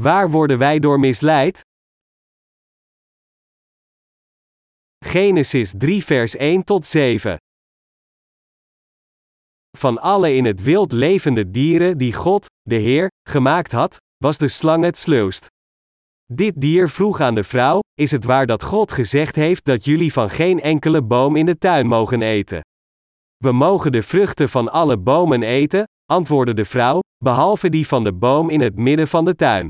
Waar worden wij door misleid? Genesis 3 vers 1 tot 7. Van alle in het wild levende dieren die God, de Heer, gemaakt had, was de slang het sluwst. Dit dier vroeg aan de vrouw: Is het waar dat God gezegd heeft dat jullie van geen enkele boom in de tuin mogen eten? We mogen de vruchten van alle bomen eten, antwoordde de vrouw, behalve die van de boom in het midden van de tuin.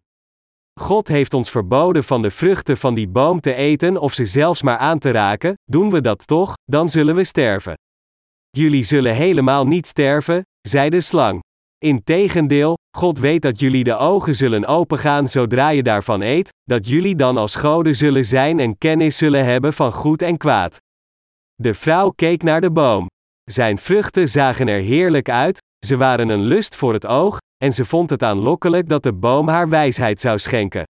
God heeft ons verboden van de vruchten van die boom te eten of ze zelfs maar aan te raken, doen we dat toch, dan zullen we sterven. Jullie zullen helemaal niet sterven, zei de slang. Integendeel, God weet dat jullie de ogen zullen opengaan zodra je daarvan eet, dat jullie dan als goden zullen zijn en kennis zullen hebben van goed en kwaad. De vrouw keek naar de boom. Zijn vruchten zagen er heerlijk uit, ze waren een lust voor het oog, en ze vond het aanlokkelijk dat de boom haar wijsheid zou schenken.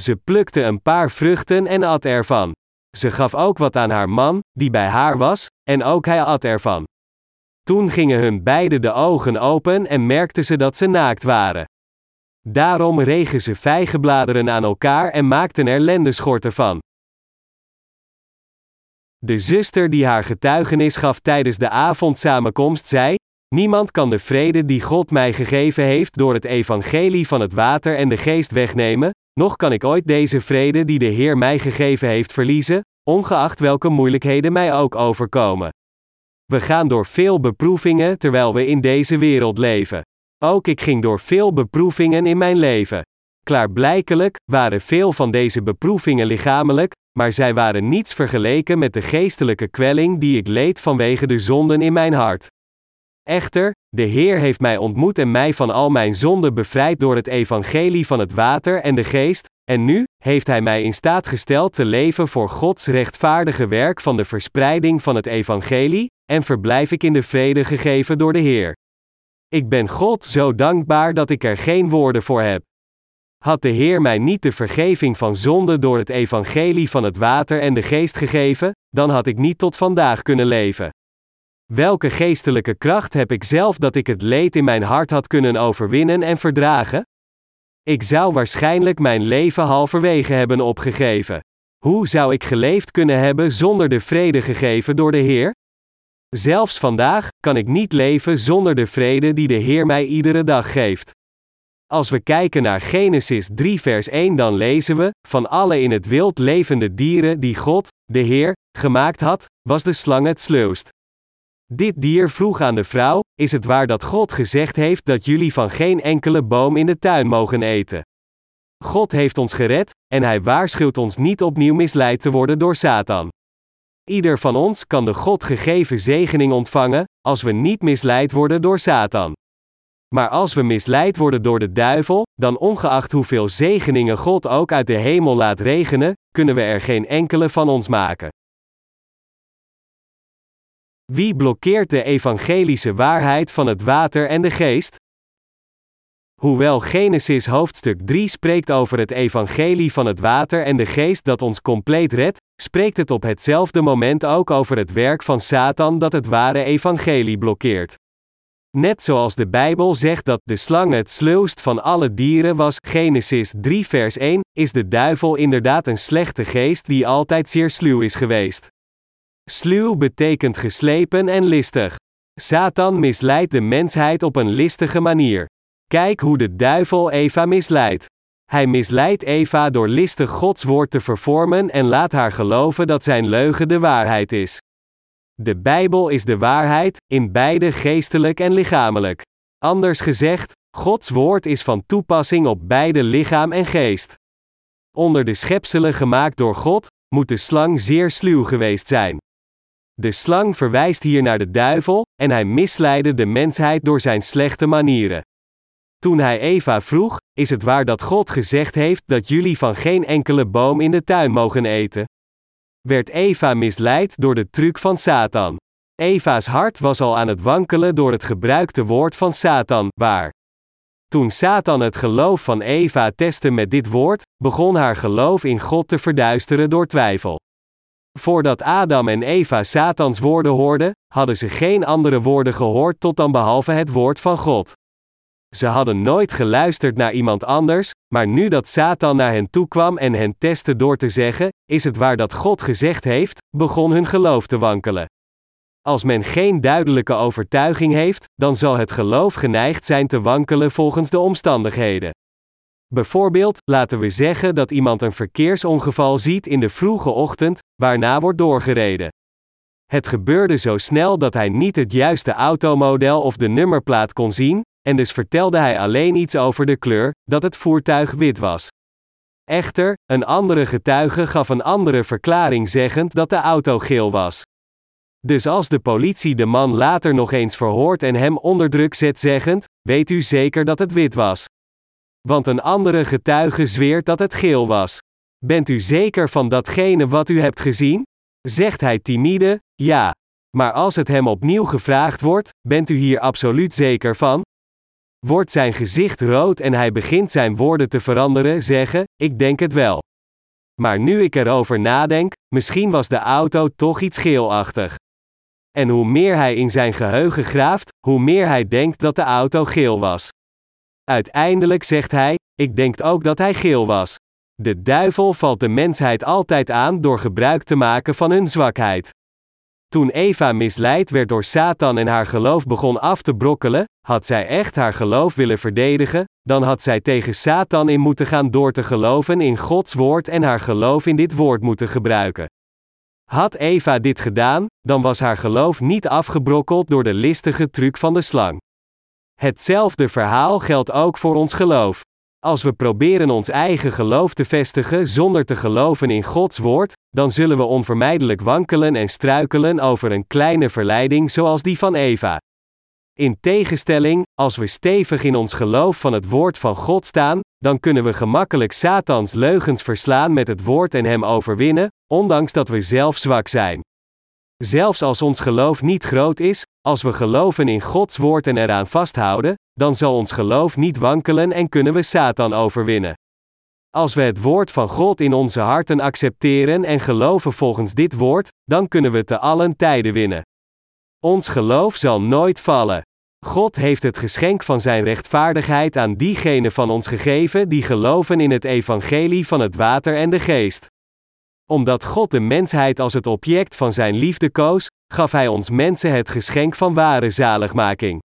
Ze plukte een paar vruchten en at ervan. Ze gaf ook wat aan haar man, die bij haar was, en ook hij at ervan. Toen gingen hun beiden de ogen open en merkten ze dat ze naakt waren. Daarom regen ze vijgenbladeren aan elkaar en maakten er lendeschorten van. De zuster die haar getuigenis gaf tijdens de avondsamenkomst zei: Niemand kan de vrede die God mij gegeven heeft door het evangelie van het water en de geest wegnemen, noch kan ik ooit deze vrede die de Heer mij gegeven heeft verliezen, ongeacht welke moeilijkheden mij ook overkomen. We gaan door veel beproevingen terwijl we in deze wereld leven. Ook ik ging door veel beproevingen in mijn leven. Klaarblijkelijk waren veel van deze beproevingen lichamelijk, maar zij waren niets vergeleken met de geestelijke kwelling die ik leed vanwege de zonden in mijn hart. Echter, de Heer heeft mij ontmoet en mij van al mijn zonden bevrijd door het evangelie van het water en de geest, en nu heeft Hij mij in staat gesteld te leven voor Gods rechtvaardige werk van de verspreiding van het evangelie, en verblijf ik in de vrede gegeven door de Heer. Ik ben God zo dankbaar dat ik er geen woorden voor heb. Had de Heer mij niet de vergeving van zonde door het evangelie van het water en de geest gegeven, dan had ik niet tot vandaag kunnen leven. Welke geestelijke kracht heb ik zelf dat ik het leed in mijn hart had kunnen overwinnen en verdragen? Ik zou waarschijnlijk mijn leven halverwege hebben opgegeven. Hoe zou ik geleefd kunnen hebben zonder de vrede gegeven door de Heer? Zelfs vandaag kan ik niet leven zonder de vrede die de Heer mij iedere dag geeft. Als we kijken naar Genesis 3 vers 1 dan lezen we, van alle in het wild levende dieren die God, de Heer, gemaakt had, was de slang het sluwst. Dit dier vroeg aan de vrouw: Is het waar dat God gezegd heeft dat jullie van geen enkele boom in de tuin mogen eten? God heeft ons gered, en hij waarschuwt ons niet opnieuw misleid te worden door Satan. Ieder van ons kan de God gegeven zegening ontvangen, als we niet misleid worden door Satan. Maar als we misleid worden door de duivel, dan ongeacht hoeveel zegeningen God ook uit de hemel laat regenen, kunnen we er geen enkele van ons maken. Wie blokkeert de evangelische waarheid van het water en de geest? Hoewel Genesis hoofdstuk 3 spreekt over het evangelie van het water en de geest dat ons compleet redt, spreekt het op hetzelfde moment ook over het werk van Satan dat het ware evangelie blokkeert. Net zoals de Bijbel zegt dat de slang het sluwst van alle dieren was, Genesis 3 vers 1, is de duivel inderdaad een slechte geest die altijd zeer sluw is geweest. Sluw betekent geslepen en listig. Satan misleidt de mensheid op een listige manier. Kijk hoe de duivel Eva misleidt. Hij misleidt Eva door listig Gods woord te vervormen en laat haar geloven dat zijn leugen de waarheid is. De Bijbel is de waarheid, in beide geestelijk en lichamelijk. Anders gezegd, Gods woord is van toepassing op beide lichaam en geest. Onder de schepselen gemaakt door God, moet de slang zeer sluw geweest zijn. De slang verwijst hier naar de duivel, en hij misleidde de mensheid door zijn slechte manieren. Toen hij Eva vroeg: Is het waar dat God gezegd heeft dat jullie van geen enkele boom in de tuin mogen eten? Werd Eva misleid door de truc van Satan. Eva's hart was al aan het wankelen door het gebruikte woord van Satan, waar. Toen Satan het geloof van Eva testte met dit woord, begon haar geloof in God te verduisteren door twijfel. Voordat Adam en Eva Satans woorden hoorden, hadden ze geen andere woorden gehoord tot dan behalve het woord van God. Ze hadden nooit geluisterd naar iemand anders, maar nu dat Satan naar hen toe kwam en hen testte door te zeggen: Is het waar dat God gezegd heeft? begon hun geloof te wankelen. Als men geen duidelijke overtuiging heeft, dan zal het geloof geneigd zijn te wankelen volgens de omstandigheden. Bijvoorbeeld, laten we zeggen dat iemand een verkeersongeval ziet in de vroege ochtend, waarna wordt doorgereden. Het gebeurde zo snel dat hij niet het juiste automodel of de nummerplaat kon zien, en dus vertelde hij alleen iets over de kleur, dat het voertuig wit was. Echter, een andere getuige gaf een andere verklaring zeggend dat de auto geel was. Dus als de politie de man later nog eens verhoort en hem onder druk zet zeggend, weet u zeker dat het wit was. Want een andere getuige zweert dat het geel was. Bent u zeker van datgene wat u hebt gezien? Zegt hij timide, ja. Maar als het hem opnieuw gevraagd wordt, bent u hier absoluut zeker van? Wordt zijn gezicht rood en hij begint zijn woorden te veranderen, zeggen: Ik denk het wel. Maar nu ik erover nadenk, misschien was de auto toch iets geelachtig. En hoe meer hij in zijn geheugen graaft, hoe meer hij denkt dat de auto geel was. Uiteindelijk zegt hij: Ik denk ook dat hij geel was. De duivel valt de mensheid altijd aan door gebruik te maken van hun zwakheid. Toen Eva misleid werd door Satan en haar geloof begon af te brokkelen, had zij echt haar geloof willen verdedigen, dan had zij tegen Satan in moeten gaan door te geloven in Gods woord en haar geloof in dit woord moeten gebruiken. Had Eva dit gedaan, dan was haar geloof niet afgebrokkeld door de listige truc van de slang. Hetzelfde verhaal geldt ook voor ons geloof. Als we proberen ons eigen geloof te vestigen zonder te geloven in Gods woord, dan zullen we onvermijdelijk wankelen en struikelen over een kleine verleiding zoals die van Eva. In tegenstelling, als we stevig in ons geloof van het woord van God staan, dan kunnen we gemakkelijk Satans leugens verslaan met het woord en hem overwinnen, ondanks dat we zelf zwak zijn. Zelfs als ons geloof niet groot is, als we geloven in Gods woord en eraan vasthouden, dan zal ons geloof niet wankelen en kunnen we Satan overwinnen. Als we het woord van God in onze harten accepteren en geloven volgens dit woord, dan kunnen we te allen tijden winnen. Ons geloof zal nooit vallen. God heeft het geschenk van Zijn rechtvaardigheid aan diegenen van ons gegeven die geloven in het evangelie van het water en de geest. Omdat God de mensheid als het object van Zijn liefde koos, gaf Hij ons mensen het geschenk van ware zaligmaking.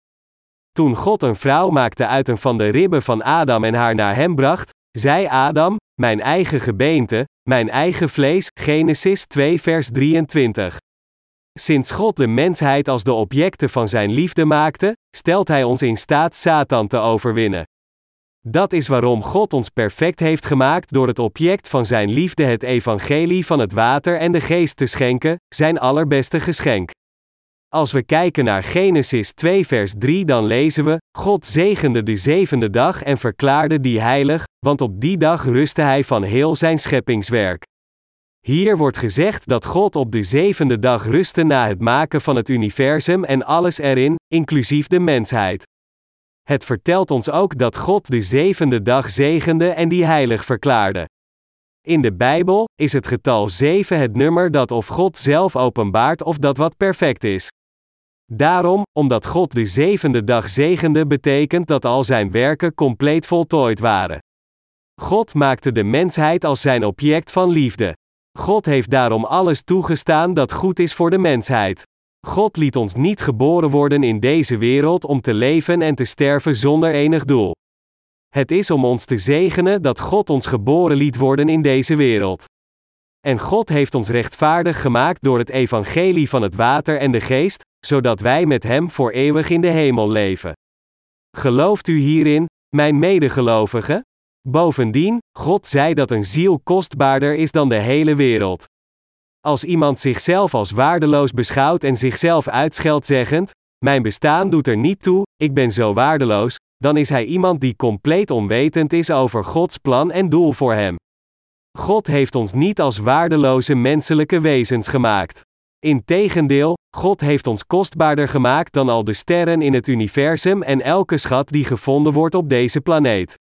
Toen God een vrouw maakte uit een van de ribben van Adam en haar naar hem bracht, zei Adam: Mijn eigen gebeente, mijn eigen vlees. Genesis 2, vers 23. Sinds God de mensheid als de objecten van zijn liefde maakte, stelt Hij ons in staat Satan te overwinnen. Dat is waarom God ons perfect heeft gemaakt door het object van zijn liefde het evangelie van het water en de geest te schenken, zijn allerbeste geschenk. Als we kijken naar Genesis 2 vers 3 dan lezen we, God zegende de zevende dag en verklaarde die heilig, want op die dag rustte hij van heel zijn scheppingswerk. Hier wordt gezegd dat God op de zevende dag rustte na het maken van het universum en alles erin, inclusief de mensheid. Het vertelt ons ook dat God de zevende dag zegende en die heilig verklaarde. In de Bijbel is het getal 7 het nummer dat of God zelf openbaart of dat wat perfect is. Daarom, omdat God de zevende dag zegende, betekent dat al zijn werken compleet voltooid waren. God maakte de mensheid als zijn object van liefde. God heeft daarom alles toegestaan dat goed is voor de mensheid. God liet ons niet geboren worden in deze wereld om te leven en te sterven zonder enig doel. Het is om ons te zegenen dat God ons geboren liet worden in deze wereld. En God heeft ons rechtvaardig gemaakt door het evangelie van het water en de geest, zodat wij met Hem voor eeuwig in de hemel leven. Gelooft u hierin, mijn medegelovigen? Bovendien, God zei dat een ziel kostbaarder is dan de hele wereld. Als iemand zichzelf als waardeloos beschouwt en zichzelf uitscheldt zeggend: Mijn bestaan doet er niet toe, ik ben zo waardeloos, dan is hij iemand die compleet onwetend is over Gods plan en doel voor hem. God heeft ons niet als waardeloze menselijke wezens gemaakt. Integendeel, God heeft ons kostbaarder gemaakt dan al de sterren in het universum en elke schat die gevonden wordt op deze planeet.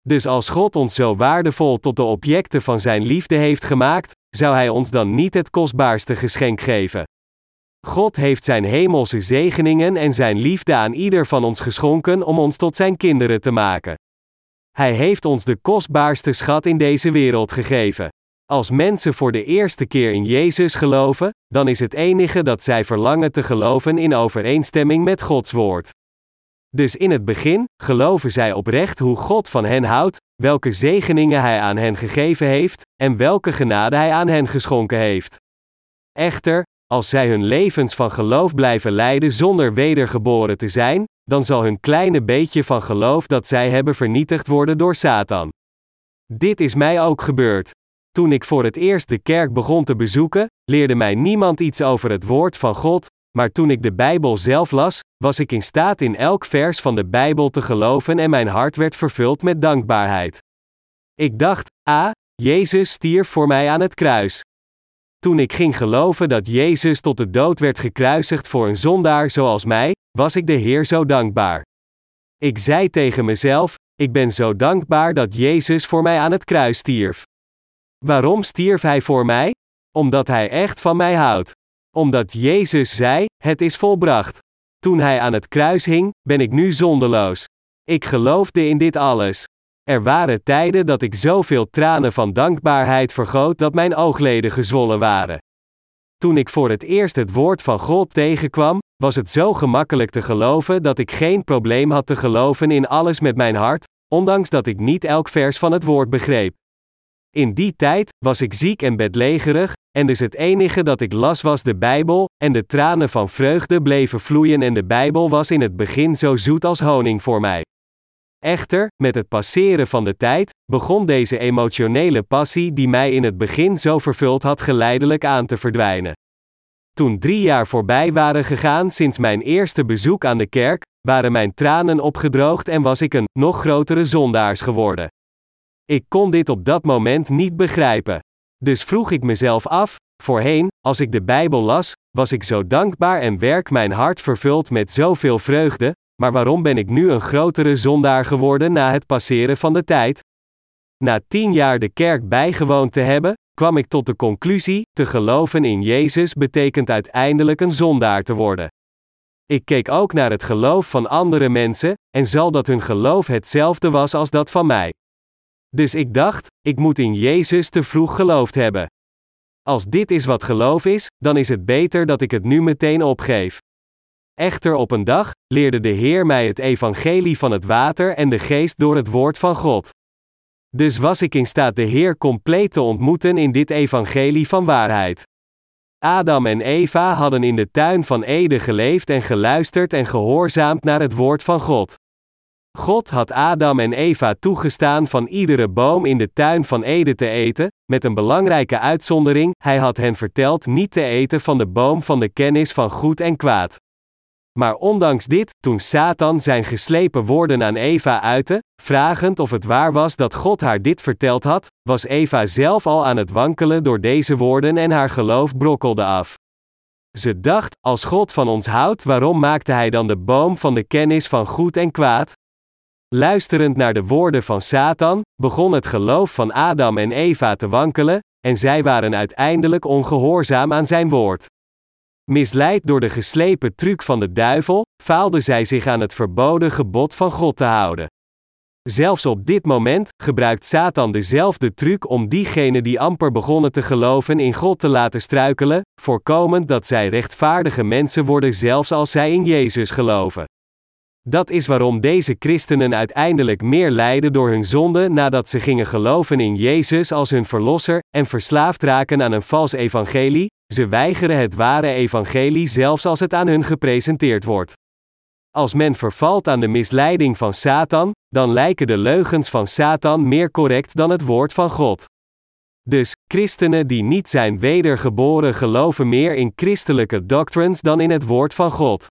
Dus als God ons zo waardevol tot de objecten van Zijn liefde heeft gemaakt, zou Hij ons dan niet het kostbaarste geschenk geven? God heeft zijn hemelse zegeningen en zijn liefde aan ieder van ons geschonken om ons tot zijn kinderen te maken. Hij heeft ons de kostbaarste schat in deze wereld gegeven. Als mensen voor de eerste keer in Jezus geloven, dan is het enige dat zij verlangen te geloven in overeenstemming met Gods woord. Dus in het begin geloven zij oprecht hoe God van hen houdt, welke zegeningen Hij aan hen gegeven heeft, en welke genade Hij aan hen geschonken heeft. Echter, als zij hun levens van geloof blijven leiden zonder wedergeboren te zijn, dan zal hun kleine beetje van geloof dat zij hebben vernietigd worden door Satan. Dit is mij ook gebeurd. Toen ik voor het eerst de kerk begon te bezoeken, leerde mij niemand iets over het woord van God, maar toen ik de Bijbel zelf las, was ik in staat in elk vers van de Bijbel te geloven en mijn hart werd vervuld met dankbaarheid. Ik dacht, ah, Jezus stierf voor mij aan het kruis. Toen ik ging geloven dat Jezus tot de dood werd gekruisigd voor een zondaar zoals mij, was ik de Heer zo dankbaar. Ik zei tegen mezelf: Ik ben zo dankbaar dat Jezus voor mij aan het kruis stierf. Waarom stierf Hij voor mij? Omdat Hij echt van mij houdt. Omdat Jezus zei: Het is volbracht. Toen Hij aan het kruis hing, ben ik nu zondeloos. Ik geloofde in dit alles. Er waren tijden dat ik zoveel tranen van dankbaarheid vergoot dat mijn oogleden gezwollen waren. Toen ik voor het eerst het woord van God tegenkwam, was het zo gemakkelijk te geloven dat ik geen probleem had te geloven in alles met mijn hart, ondanks dat ik niet elk vers van het woord begreep. In die tijd was ik ziek en bedlegerig, en dus het enige dat ik las was de Bijbel, en de tranen van vreugde bleven vloeien en de Bijbel was in het begin zo zoet als honing voor mij. Echter, met het passeren van de tijd, begon deze emotionele passie die mij in het begin zo vervuld had geleidelijk aan te verdwijnen. Toen drie jaar voorbij waren gegaan sinds mijn eerste bezoek aan de kerk, waren mijn tranen opgedroogd en was ik een nog grotere zondaars geworden. Ik kon dit op dat moment niet begrijpen. Dus vroeg ik mezelf af, voorheen, als ik de Bijbel las, was ik zo dankbaar en werk mijn hart vervuld met zoveel vreugde, maar waarom ben ik nu een grotere zondaar geworden na het passeren van de tijd? Na tien jaar de kerk bijgewoond te hebben, kwam ik tot de conclusie: te geloven in Jezus betekent uiteindelijk een zondaar te worden. Ik keek ook naar het geloof van andere mensen, en zal dat hun geloof hetzelfde was als dat van mij. Dus ik dacht, ik moet in Jezus te vroeg geloofd hebben. Als dit is wat geloof is, dan is het beter dat ik het nu meteen opgeef. Echter op een dag leerde de Heer mij het evangelie van het water en de geest door het woord van God. Dus was ik in staat de Heer compleet te ontmoeten in dit evangelie van waarheid. Adam en Eva hadden in de tuin van Eden geleefd en geluisterd en gehoorzaamd naar het woord van God. God had Adam en Eva toegestaan van iedere boom in de tuin van Eden te eten, met een belangrijke uitzondering: hij had hen verteld niet te eten van de boom van de kennis van goed en kwaad. Maar ondanks dit, toen Satan zijn geslepen woorden aan Eva uitte, vragend of het waar was dat God haar dit verteld had, was Eva zelf al aan het wankelen door deze woorden en haar geloof brokkelde af. Ze dacht: Als God van ons houdt, waarom maakte hij dan de boom van de kennis van goed en kwaad? Luisterend naar de woorden van Satan, begon het geloof van Adam en Eva te wankelen, en zij waren uiteindelijk ongehoorzaam aan zijn woord. Misleid door de geslepen truc van de duivel, faalde zij zich aan het verboden gebod van God te houden. Zelfs op dit moment gebruikt Satan dezelfde truc om diegenen die amper begonnen te geloven in God te laten struikelen, voorkomend dat zij rechtvaardige mensen worden zelfs als zij in Jezus geloven. Dat is waarom deze christenen uiteindelijk meer lijden door hun zonde nadat ze gingen geloven in Jezus als hun verlosser en verslaafd raken aan een vals evangelie, ze weigeren het ware evangelie zelfs als het aan hun gepresenteerd wordt. Als men vervalt aan de misleiding van Satan, dan lijken de leugens van Satan meer correct dan het woord van God. Dus, christenen die niet zijn wedergeboren geloven meer in christelijke doctrines dan in het woord van God.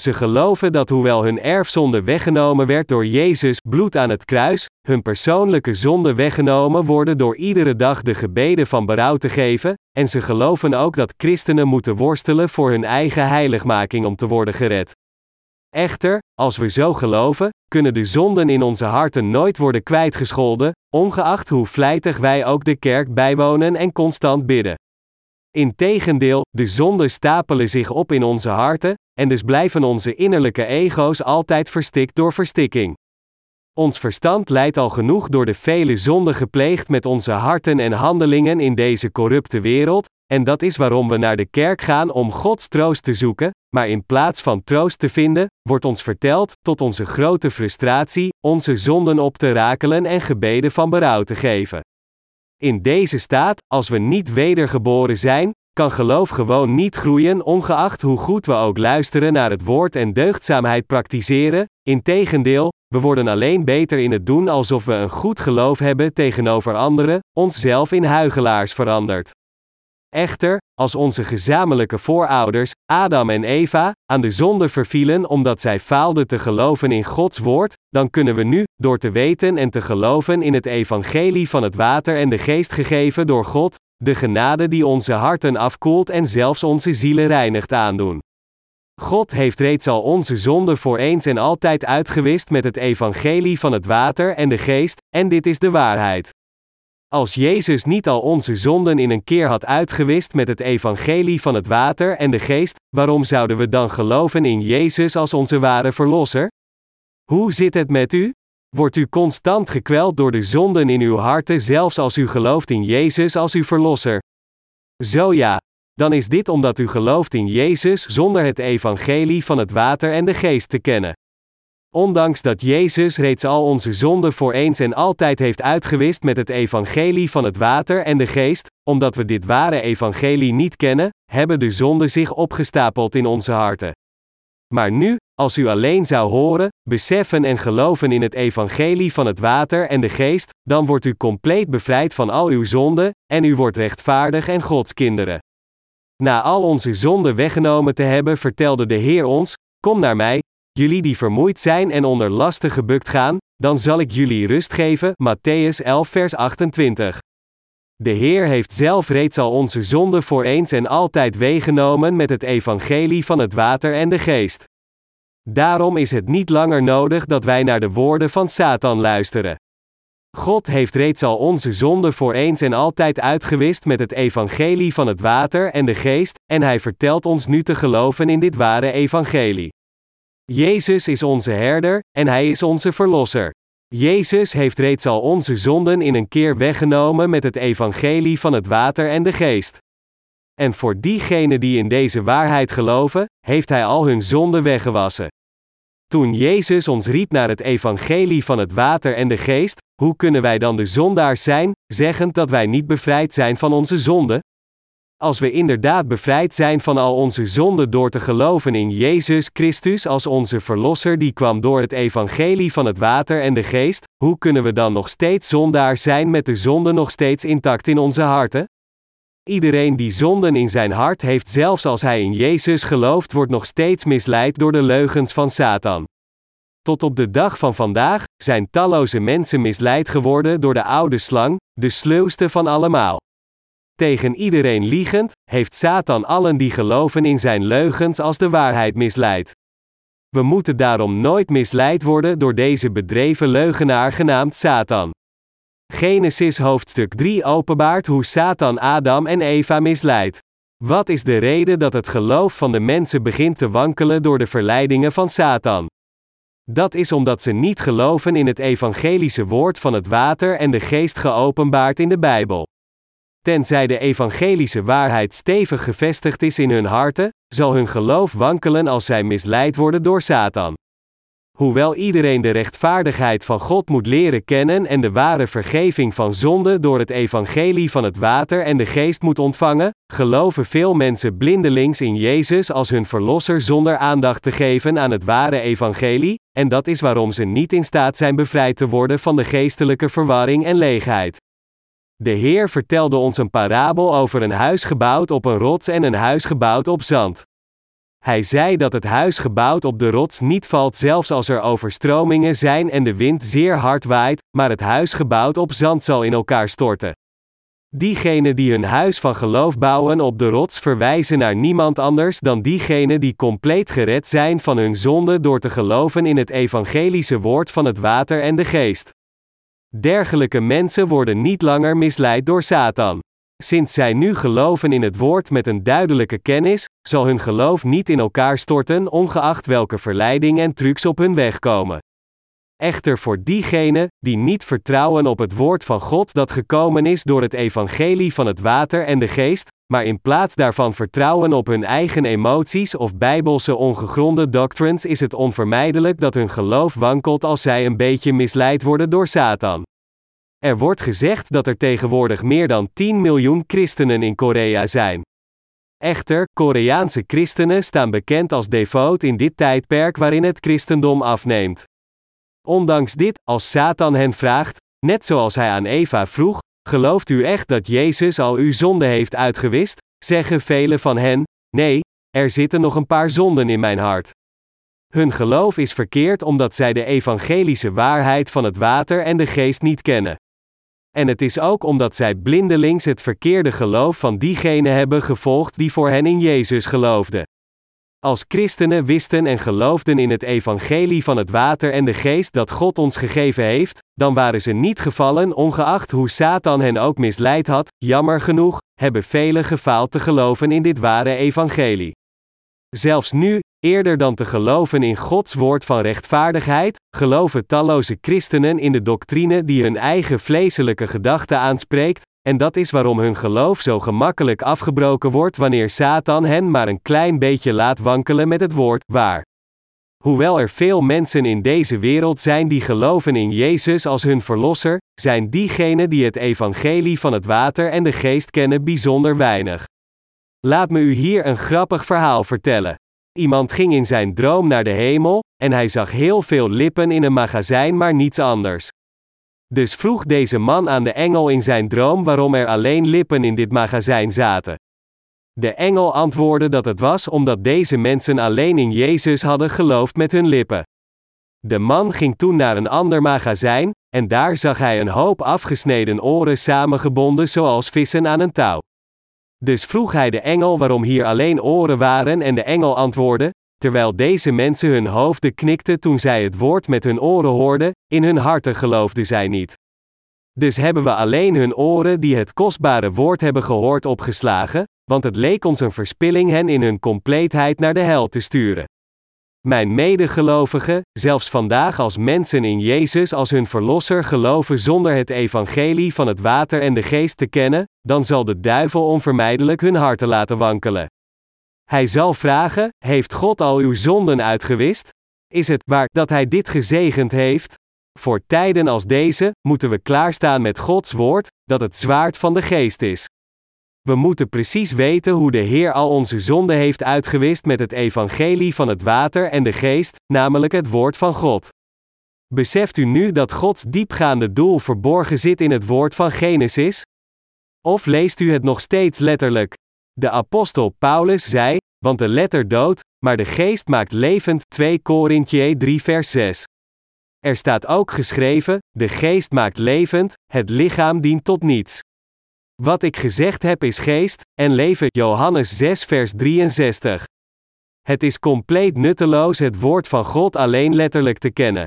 Ze geloven dat hoewel hun erfzonde weggenomen werd door Jezus bloed aan het kruis, hun persoonlijke zonde weggenomen worden door iedere dag de gebeden van berouw te geven, en ze geloven ook dat christenen moeten worstelen voor hun eigen heiligmaking om te worden gered. Echter, als we zo geloven, kunnen de zonden in onze harten nooit worden kwijtgescholden, ongeacht hoe vlijtig wij ook de kerk bijwonen en constant bidden. Integendeel, de zonden stapelen zich op in onze harten, en dus blijven onze innerlijke ego's altijd verstikt door verstikking. Ons verstand leidt al genoeg door de vele zonden gepleegd met onze harten en handelingen in deze corrupte wereld, en dat is waarom we naar de kerk gaan om Gods troost te zoeken, maar in plaats van troost te vinden, wordt ons verteld, tot onze grote frustratie, onze zonden op te rakelen en gebeden van berouw te geven. In deze staat, als we niet wedergeboren zijn, kan geloof gewoon niet groeien, ongeacht hoe goed we ook luisteren naar het woord en deugdzaamheid praktiseren. Integendeel, we worden alleen beter in het doen alsof we een goed geloof hebben tegenover anderen, onszelf in huigelaars verandert. Echter, als onze gezamenlijke voorouders, Adam en Eva, aan de zonde vervielen omdat zij faalden te geloven in Gods woord, dan kunnen we nu, door te weten en te geloven in het evangelie van het water en de geest gegeven door God, de genade die onze harten afkoelt en zelfs onze zielen reinigt aandoen. God heeft reeds al onze zonden voor eens en altijd uitgewist met het evangelie van het water en de geest, en dit is de waarheid. Als Jezus niet al onze zonden in een keer had uitgewist met het evangelie van het water en de geest, waarom zouden we dan geloven in Jezus als onze ware verlosser? Hoe zit het met u? Wordt u constant gekweld door de zonden in uw harten zelfs als u gelooft in Jezus als uw verlosser? Zo ja, dan is dit omdat u gelooft in Jezus zonder het evangelie van het water en de geest te kennen. Ondanks dat Jezus reeds al onze zonden voor eens en altijd heeft uitgewist met het evangelie van het water en de geest, omdat we dit ware evangelie niet kennen, hebben de zonden zich opgestapeld in onze harten. Maar nu, als u alleen zou horen, beseffen en geloven in het evangelie van het water en de geest, dan wordt u compleet bevrijd van al uw zonden, en u wordt rechtvaardig en Gods kinderen. Na al onze zonden weggenomen te hebben, vertelde de Heer ons: Kom naar mij, jullie die vermoeid zijn en onder lasten gebukt gaan, dan zal ik jullie rust geven. Matthäus 11, vers 28. De Heer heeft zelf reeds al onze zonden voor eens en altijd weggenomen met het evangelie van het water en de geest. Daarom is het niet langer nodig dat wij naar de woorden van Satan luisteren. God heeft reeds al onze zonden voor eens en altijd uitgewist met het evangelie van het water en de geest, en hij vertelt ons nu te geloven in dit ware evangelie. Jezus is onze herder, en hij is onze verlosser. Jezus heeft reeds al onze zonden in een keer weggenomen met het evangelie van het water en de geest. En voor diegenen die in deze waarheid geloven, heeft hij al hun zonden weggewassen. Toen Jezus ons riep naar het evangelie van het water en de geest, hoe kunnen wij dan de zondaars zijn, zeggend dat wij niet bevrijd zijn van onze zonden? Als we inderdaad bevrijd zijn van al onze zonden door te geloven in Jezus Christus als onze Verlosser die kwam door het evangelie van het water en de geest, hoe kunnen we dan nog steeds zondaars zijn met de zonde nog steeds intact in onze harten? Iedereen die zonden in zijn hart heeft, zelfs als hij in Jezus gelooft, wordt nog steeds misleid door de leugens van Satan. Tot op de dag van vandaag zijn talloze mensen misleid geworden door de oude slang, de sluwste van allemaal. Tegen iedereen liegend, heeft Satan allen die geloven in zijn leugens als de waarheid misleid. We moeten daarom nooit misleid worden door deze bedreven leugenaar genaamd Satan. Genesis hoofdstuk 3 openbaart hoe Satan Adam en Eva misleidt. Wat is de reden dat het geloof van de mensen begint te wankelen door de verleidingen van Satan? Dat is omdat ze niet geloven in het evangelische woord van het water en de geest geopenbaard in de Bijbel. Tenzij de evangelische waarheid stevig gevestigd is in hun harten, zal hun geloof wankelen als zij misleid worden door Satan. Hoewel iedereen de rechtvaardigheid van God moet leren kennen en de ware vergeving van zonde door het evangelie van het water en de geest moet ontvangen, geloven veel mensen blindelings in Jezus als hun verlosser zonder aandacht te geven aan het ware evangelie, en dat is waarom ze niet in staat zijn bevrijd te worden van de geestelijke verwarring en leegheid. De Heer vertelde ons een parabel over een huis gebouwd op een rots en een huis gebouwd op zand. Hij zei dat het huis gebouwd op de rots niet valt zelfs als er overstromingen zijn en de wind zeer hard waait, maar het huis gebouwd op zand zal in elkaar storten. Diegenen die hun huis van geloof bouwen op de rots verwijzen naar niemand anders dan diegenen die compleet gered zijn van hun zonde door te geloven in het evangelische woord van het water en de geest. Dergelijke mensen worden niet langer misleid door Satan. Sinds zij nu geloven in het woord met een duidelijke kennis, zal hun geloof niet in elkaar storten, ongeacht welke verleiding en trucs op hun weg komen. Echter voor diegenen die niet vertrouwen op het woord van God dat gekomen is door het evangelie van het water en de geest, maar in plaats daarvan vertrouwen op hun eigen emoties of bijbelse ongegronde doctrines, is het onvermijdelijk dat hun geloof wankelt als zij een beetje misleid worden door Satan. Er wordt gezegd dat er tegenwoordig meer dan 10 miljoen christenen in Korea zijn. Echter, Koreaanse christenen staan bekend als devoot in dit tijdperk waarin het christendom afneemt. Ondanks dit, als Satan hen vraagt, net zoals hij aan Eva vroeg, gelooft u echt dat Jezus al uw zonde heeft uitgewist? Zeggen velen van hen, nee, er zitten nog een paar zonden in mijn hart. Hun geloof is verkeerd omdat zij de evangelische waarheid van het water en de geest niet kennen. En het is ook omdat zij blindelings het verkeerde geloof van diegenen hebben gevolgd die voor hen in Jezus geloofden. Als christenen wisten en geloofden in het evangelie van het water en de geest dat God ons gegeven heeft, dan waren ze niet gevallen ongeacht hoe Satan hen ook misleid had, jammer genoeg, hebben velen gefaald te geloven in dit ware evangelie. Zelfs nu, eerder dan te geloven in Gods woord van rechtvaardigheid, geloven talloze christenen in de doctrine die hun eigen vleeselijke gedachten aanspreekt, en dat is waarom hun geloof zo gemakkelijk afgebroken wordt wanneer Satan hen maar een klein beetje laat wankelen met het woord waar. Hoewel er veel mensen in deze wereld zijn die geloven in Jezus als hun verlosser, zijn diegenen die het evangelie van het water en de geest kennen bijzonder weinig. Laat me u hier een grappig verhaal vertellen. Iemand ging in zijn droom naar de hemel, en hij zag heel veel lippen in een magazijn, maar niets anders. Dus vroeg deze man aan de engel in zijn droom waarom er alleen lippen in dit magazijn zaten. De engel antwoordde dat het was omdat deze mensen alleen in Jezus hadden geloofd met hun lippen. De man ging toen naar een ander magazijn, en daar zag hij een hoop afgesneden oren samengebonden zoals vissen aan een touw. Dus vroeg hij de engel waarom hier alleen oren waren en de engel antwoordde, terwijl deze mensen hun hoofden knikten toen zij het woord met hun oren hoorden, in hun harten geloofden zij niet. Dus hebben we alleen hun oren die het kostbare woord hebben gehoord opgeslagen, want het leek ons een verspilling hen in hun compleetheid naar de hel te sturen. Mijn medegelovigen, zelfs vandaag als mensen in Jezus als hun verlosser geloven zonder het evangelie van het water en de geest te kennen, dan zal de duivel onvermijdelijk hun harten laten wankelen. Hij zal vragen: Heeft God al uw zonden uitgewist? Is het waar dat Hij dit gezegend heeft? Voor tijden als deze moeten we klaarstaan met Gods woord, dat het zwaard van de geest is. We moeten precies weten hoe de Heer al onze zonden heeft uitgewist met het evangelie van het water en de geest, namelijk het woord van God. Beseft u nu dat Gods diepgaande doel verborgen zit in het woord van Genesis? Of leest u het nog steeds letterlijk? De apostel Paulus zei: Want de letter doodt, maar de geest maakt levend. 2 Korintje 3 vers 6. Er staat ook geschreven: De geest maakt levend, het lichaam dient tot niets. Wat ik gezegd heb is geest, en leven. Johannes 6 vers 63. Het is compleet nutteloos het woord van God alleen letterlijk te kennen.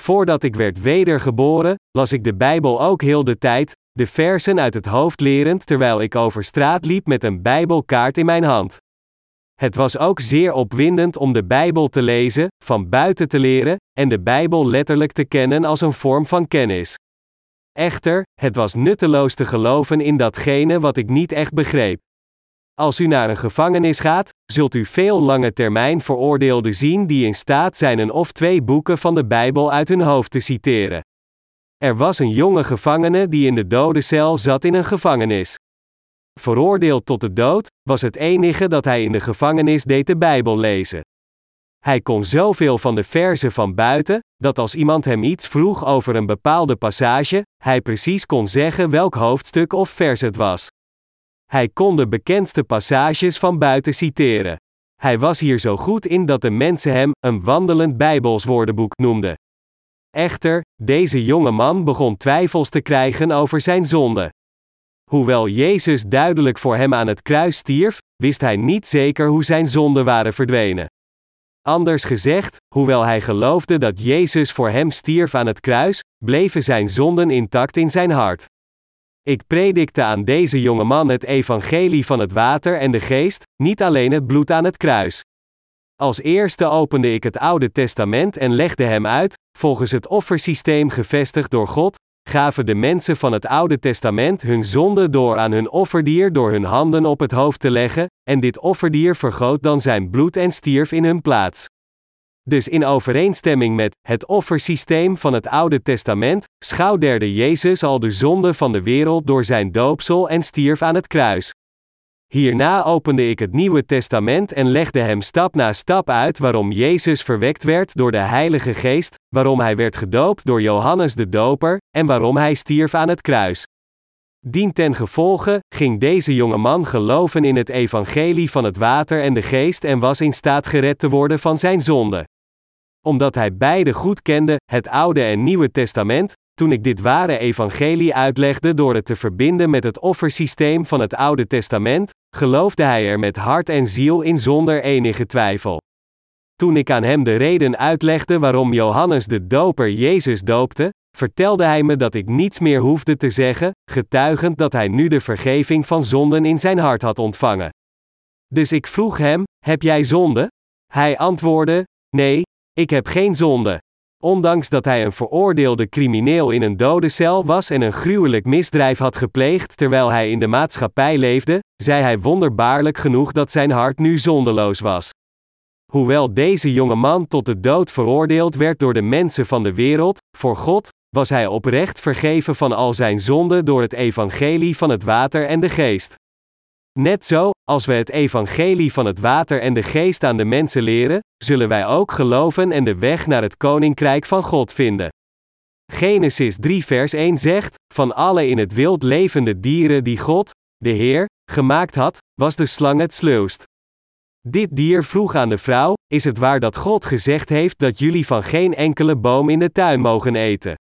Voordat ik werd wedergeboren, las ik de Bijbel ook heel de tijd, de versen uit het hoofd lerend terwijl ik over straat liep met een Bijbelkaart in mijn hand. Het was ook zeer opwindend om de Bijbel te lezen, van buiten te leren, en de Bijbel letterlijk te kennen als een vorm van kennis. Echter, het was nutteloos te geloven in datgene wat ik niet echt begreep. Als u naar een gevangenis gaat, zult u veel lange termijn veroordeelden zien die in staat zijn een of twee boeken van de Bijbel uit hun hoofd te citeren. Er was een jonge gevangene die in de dodencel zat in een gevangenis. Veroordeeld tot de dood, was het enige dat hij in de gevangenis deed de Bijbel lezen. Hij kon zoveel van de verzen van buiten, dat als iemand hem iets vroeg over een bepaalde passage, hij precies kon zeggen welk hoofdstuk of vers het was. Hij kon de bekendste passages van buiten citeren. Hij was hier zo goed in dat de mensen hem een wandelend Bijbelswoordenboek noemden. Echter, deze jonge man begon twijfels te krijgen over zijn zonde. Hoewel Jezus duidelijk voor hem aan het kruis stierf, wist hij niet zeker hoe zijn zonden waren verdwenen. Anders gezegd, hoewel hij geloofde dat Jezus voor hem stierf aan het kruis, bleven zijn zonden intact in zijn hart. Ik predikte aan deze jonge man het evangelie van het water en de geest, niet alleen het bloed aan het kruis. Als eerste opende ik het Oude Testament en legde hem uit, volgens het offersysteem gevestigd door God, gaven de mensen van het Oude Testament hun zonde door aan hun offerdier door hun handen op het hoofd te leggen, en dit offerdier vergoot dan zijn bloed en stierf in hun plaats. Dus in overeenstemming met het offersysteem van het Oude Testament, schouderde Jezus al de zonde van de wereld door zijn doopsel en stierf aan het kruis. Hierna opende ik het Nieuwe Testament en legde hem stap na stap uit waarom Jezus verwekt werd door de Heilige Geest, waarom hij werd gedoopt door Johannes de Doper, en waarom hij stierf aan het kruis. Dien ten gevolge ging deze jonge man geloven in het evangelie van het water en de geest en was in staat gered te worden van zijn zonde. Omdat hij beide goed kende, het Oude en Nieuwe Testament, toen ik dit ware evangelie uitlegde door het te verbinden met het offersysteem van het Oude Testament, geloofde hij er met hart en ziel in zonder enige twijfel. Toen ik aan hem de reden uitlegde waarom Johannes de Doper Jezus doopte, vertelde hij me dat ik niets meer hoefde te zeggen, getuigend dat hij nu de vergeving van zonden in zijn hart had ontvangen. Dus ik vroeg hem: Heb jij zonde? Hij antwoordde: Nee, ik heb geen zonde. Ondanks dat hij een veroordeelde crimineel in een dodencel was en een gruwelijk misdrijf had gepleegd terwijl hij in de maatschappij leefde, zei hij wonderbaarlijk genoeg dat zijn hart nu zondeloos was. Hoewel deze jonge man tot de dood veroordeeld werd door de mensen van de wereld, voor God, was hij oprecht vergeven van al zijn zonden door het evangelie van het water en de geest. Net zo, als we het evangelie van het water en de geest aan de mensen leren, zullen wij ook geloven en de weg naar het koninkrijk van God vinden. Genesis 3 vers 1 zegt: Van alle in het wild levende dieren die God, de Heer, gemaakt had, was de slang het sluwst. Dit dier vroeg aan de vrouw: Is het waar dat God gezegd heeft dat jullie van geen enkele boom in de tuin mogen eten?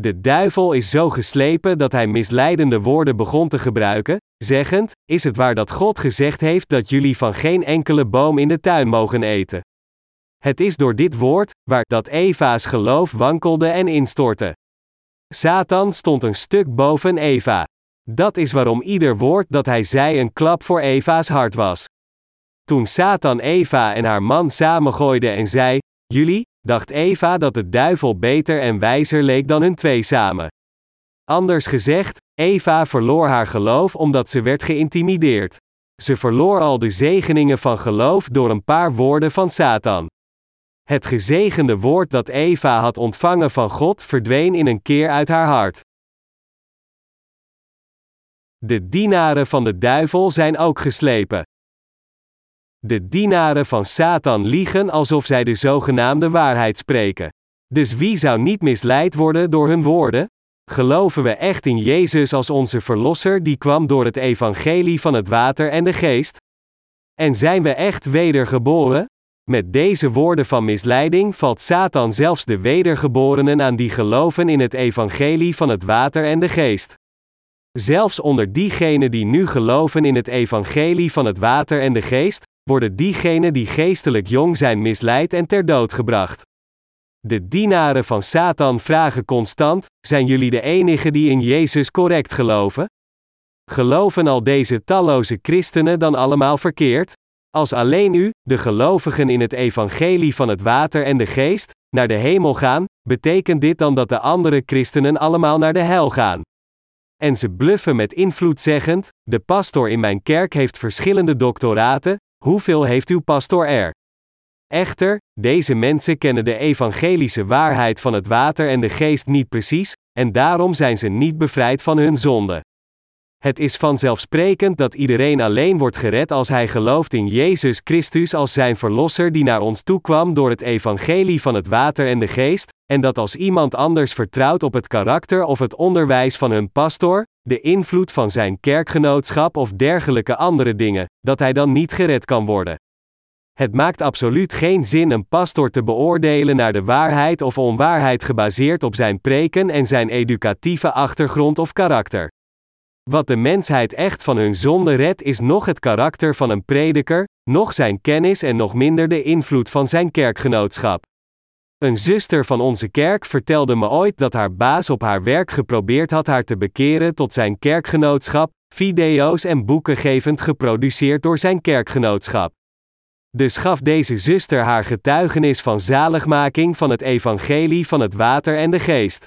De duivel is zo geslepen dat hij misleidende woorden begon te gebruiken, zeggend: Is het waar dat God gezegd heeft dat jullie van geen enkele boom in de tuin mogen eten? Het is door dit woord, waar dat Eva's geloof wankelde en instortte. Satan stond een stuk boven Eva. Dat is waarom ieder woord dat hij zei een klap voor Eva's hart was. Toen Satan Eva en haar man samengooide en zei: Jullie, dacht Eva dat de duivel beter en wijzer leek dan hun twee samen. Anders gezegd, Eva verloor haar geloof omdat ze werd geïntimideerd. Ze verloor al de zegeningen van geloof door een paar woorden van Satan. Het gezegende woord dat Eva had ontvangen van God verdween in een keer uit haar hart. De dienaren van de duivel zijn ook geslepen. De dienaren van Satan liegen alsof zij de zogenaamde waarheid spreken. Dus wie zou niet misleid worden door hun woorden? Geloven we echt in Jezus als onze Verlosser die kwam door het evangelie van het water en de geest? En zijn we echt wedergeboren? Met deze woorden van misleiding valt Satan zelfs de wedergeborenen aan die geloven in het evangelie van het water en de geest. Zelfs onder diegenen die nu geloven in het evangelie van het water en de geest, worden diegenen die geestelijk jong zijn misleid en ter dood gebracht. De dienaren van Satan vragen constant: Zijn jullie de enigen die in Jezus correct geloven? Geloven al deze talloze christenen dan allemaal verkeerd? Als alleen u, de gelovigen in het evangelie van het water en de geest, naar de hemel gaan, betekent dit dan dat de andere christenen allemaal naar de hel gaan? En ze bluffen met invloed zeggend: De pastor in mijn kerk heeft verschillende doctoraten, hoeveel heeft uw pastor er? Echter, deze mensen kennen de evangelische waarheid van het water en de geest niet precies, en daarom zijn ze niet bevrijd van hun zonde. Het is vanzelfsprekend dat iedereen alleen wordt gered als hij gelooft in Jezus Christus als zijn Verlosser die naar ons toekwam door het evangelie van het water en de geest, en dat als iemand anders vertrouwt op het karakter of het onderwijs van hun pastor, de invloed van zijn kerkgenootschap of dergelijke andere dingen, dat hij dan niet gered kan worden. Het maakt absoluut geen zin een pastor te beoordelen naar de waarheid of onwaarheid gebaseerd op zijn preken en zijn educatieve achtergrond of karakter. Wat de mensheid echt van hun zonde redt is nog het karakter van een prediker, nog zijn kennis en nog minder de invloed van zijn kerkgenootschap. Een zuster van onze kerk vertelde me ooit dat haar baas op haar werk geprobeerd had haar te bekeren tot zijn kerkgenootschap, video's en boeken gevend geproduceerd door zijn kerkgenootschap. Dus gaf deze zuster haar getuigenis van zaligmaking van het evangelie van het water en de geest.